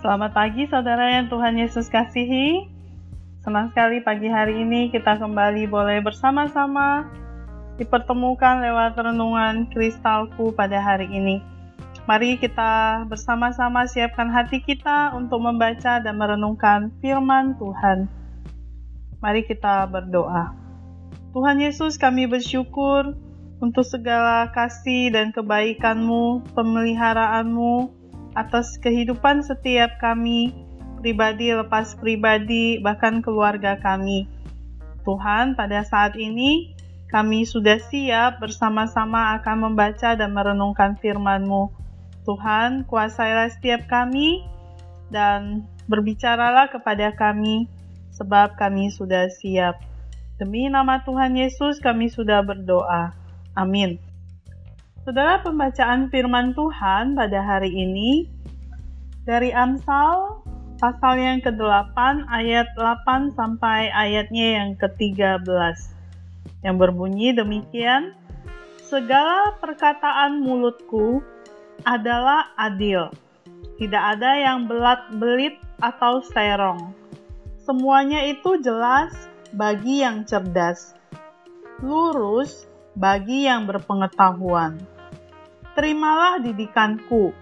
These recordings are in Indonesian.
Selamat pagi saudara yang Tuhan Yesus kasihi. Senang sekali pagi hari ini kita kembali boleh bersama-sama dipertemukan lewat renungan kristalku pada hari ini. Mari kita bersama-sama siapkan hati kita untuk membaca dan merenungkan firman Tuhan. Mari kita berdoa. Tuhan Yesus kami bersyukur untuk segala kasih dan kebaikan-Mu, pemeliharaanmu, atas kehidupan setiap kami, pribadi lepas pribadi, bahkan keluarga kami. Tuhan, pada saat ini kami sudah siap bersama-sama akan membaca dan merenungkan firman-Mu. Tuhan, kuasailah setiap kami dan berbicaralah kepada kami, sebab kami sudah siap. Demi nama Tuhan Yesus, kami sudah berdoa. Amin. Saudara pembacaan firman Tuhan pada hari ini dari Amsal pasal yang ke-8 ayat 8 sampai ayatnya yang ke-13 yang berbunyi demikian Segala perkataan mulutku adalah adil. Tidak ada yang belat-belit atau serong. Semuanya itu jelas bagi yang cerdas. Lurus bagi yang berpengetahuan. Terimalah didikanku,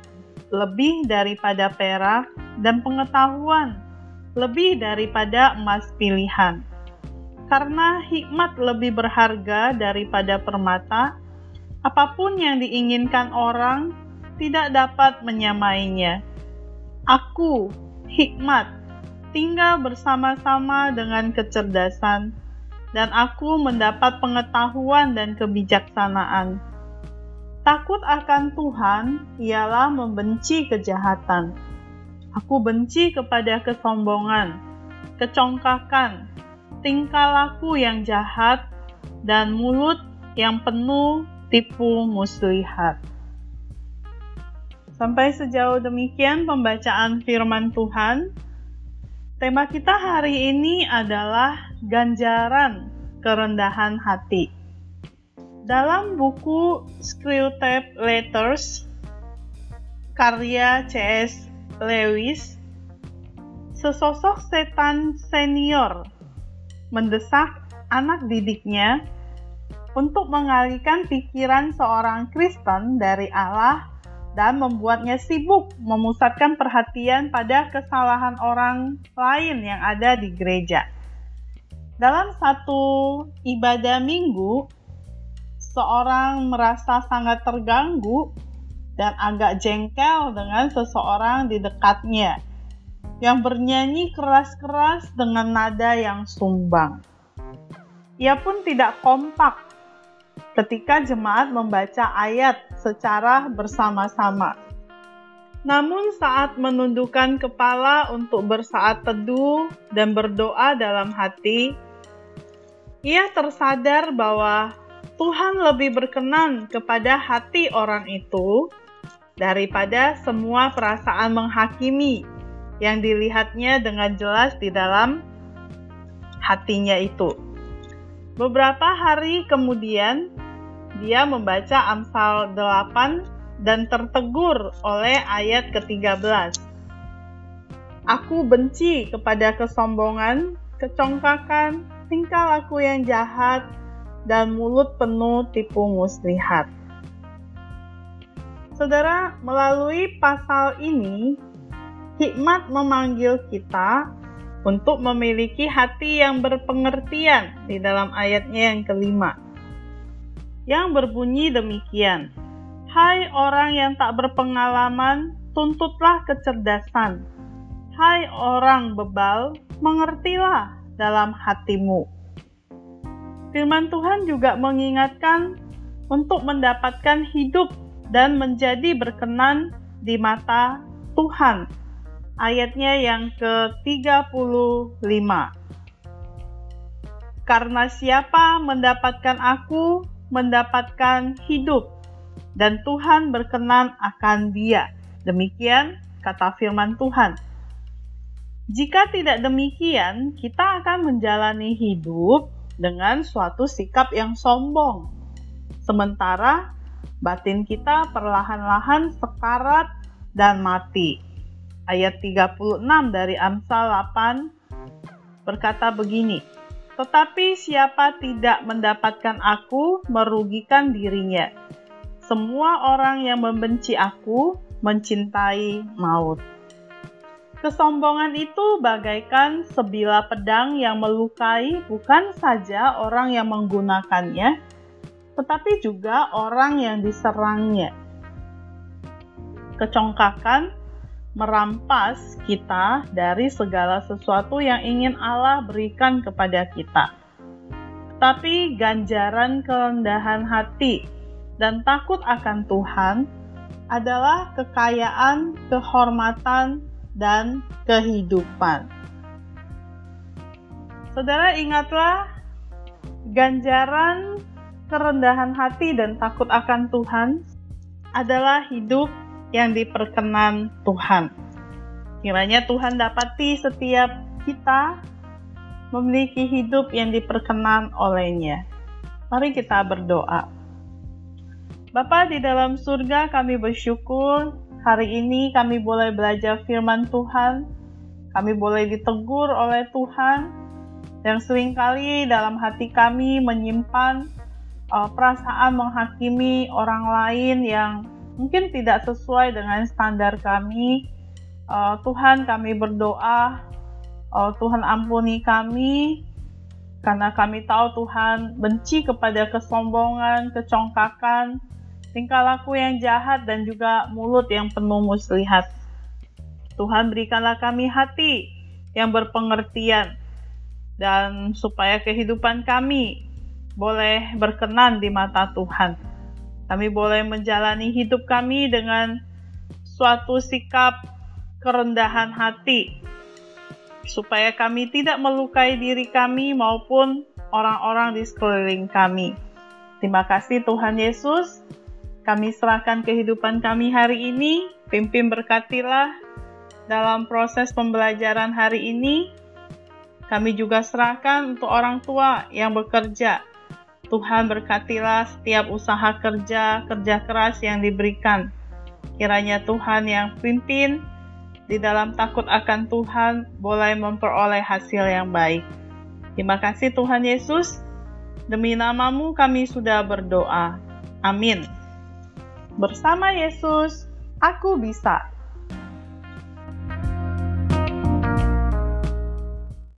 lebih daripada perak dan pengetahuan, lebih daripada emas pilihan. Karena hikmat lebih berharga daripada permata, apa pun yang diinginkan orang tidak dapat menyamainya. Aku, hikmat, tinggal bersama-sama dengan kecerdasan dan aku mendapat pengetahuan dan kebijaksanaan. Takut akan Tuhan ialah membenci kejahatan. Aku benci kepada kesombongan, kecongkakan, tingkah laku yang jahat, dan mulut yang penuh tipu muslihat. Sampai sejauh demikian pembacaan firman Tuhan. Tema kita hari ini adalah ganjaran kerendahan hati. Dalam buku Screwtape Letters karya C.S. Lewis, sesosok setan senior mendesak anak didiknya untuk mengalihkan pikiran seorang Kristen dari Allah dan membuatnya sibuk memusatkan perhatian pada kesalahan orang lain yang ada di gereja. Dalam satu ibadah minggu, seorang merasa sangat terganggu dan agak jengkel dengan seseorang di dekatnya yang bernyanyi keras-keras dengan nada yang sumbang. Ia pun tidak kompak ketika jemaat membaca ayat secara bersama-sama. Namun saat menundukkan kepala untuk bersaat teduh dan berdoa dalam hati, ia tersadar bahwa Tuhan lebih berkenan kepada hati orang itu daripada semua perasaan menghakimi yang dilihatnya dengan jelas di dalam hatinya itu. Beberapa hari kemudian, dia membaca Amsal 8 dan tertegur oleh ayat ke-13. Aku benci kepada kesombongan, kecongkakan, tingkah laku yang jahat, dan mulut penuh tipu muslihat. Saudara, melalui pasal ini, hikmat memanggil kita untuk memiliki hati yang berpengertian di dalam ayatnya yang kelima yang berbunyi demikian. Hai orang yang tak berpengalaman, tuntutlah kecerdasan. Hai orang bebal, mengertilah dalam hatimu. Firman Tuhan juga mengingatkan untuk mendapatkan hidup dan menjadi berkenan di mata Tuhan. Ayatnya yang ke-35. Karena siapa mendapatkan aku, mendapatkan hidup, dan Tuhan berkenan akan dia. Demikian kata firman Tuhan. Jika tidak demikian, kita akan menjalani hidup dengan suatu sikap yang sombong. Sementara batin kita perlahan-lahan sekarat dan mati. ayat 36 dari Amsal 8 berkata begini, Tetapi siapa tidak mendapatkan aku merugikan dirinya. Semua orang yang membenci aku mencintai maut. Kesombongan itu bagaikan sebilah pedang yang melukai bukan saja orang yang menggunakannya, tetapi juga orang yang diserangnya. Kecongkakan merampas kita dari segala sesuatu yang ingin Allah berikan kepada kita. Tapi ganjaran kerendahan hati dan takut akan Tuhan adalah kekayaan, kehormatan, dan kehidupan. Saudara ingatlah ganjaran kerendahan hati dan takut akan Tuhan adalah hidup yang diperkenan Tuhan. Kiranya Tuhan dapati setiap kita memiliki hidup yang diperkenan olehnya. Mari kita berdoa. Bapa di dalam surga kami bersyukur hari ini kami boleh belajar firman Tuhan, kami boleh ditegur oleh Tuhan, yang sering kali dalam hati kami menyimpan uh, perasaan menghakimi orang lain yang mungkin tidak sesuai dengan standar kami. Uh, Tuhan kami berdoa, uh, Tuhan ampuni kami, karena kami tahu Tuhan benci kepada kesombongan, kecongkakan, tingkah laku yang jahat dan juga mulut yang penuh muslihat. Tuhan berikanlah kami hati yang berpengertian dan supaya kehidupan kami boleh berkenan di mata Tuhan. Kami boleh menjalani hidup kami dengan suatu sikap kerendahan hati supaya kami tidak melukai diri kami maupun orang-orang di sekeliling kami. Terima kasih Tuhan Yesus. Kami serahkan kehidupan kami hari ini, pimpin berkatilah dalam proses pembelajaran hari ini. Kami juga serahkan untuk orang tua yang bekerja. Tuhan berkatilah setiap usaha kerja, kerja keras yang diberikan. Kiranya Tuhan yang pimpin di dalam takut akan Tuhan boleh memperoleh hasil yang baik. Terima kasih Tuhan Yesus. Demi namamu kami sudah berdoa. Amin. Bersama Yesus, aku bisa.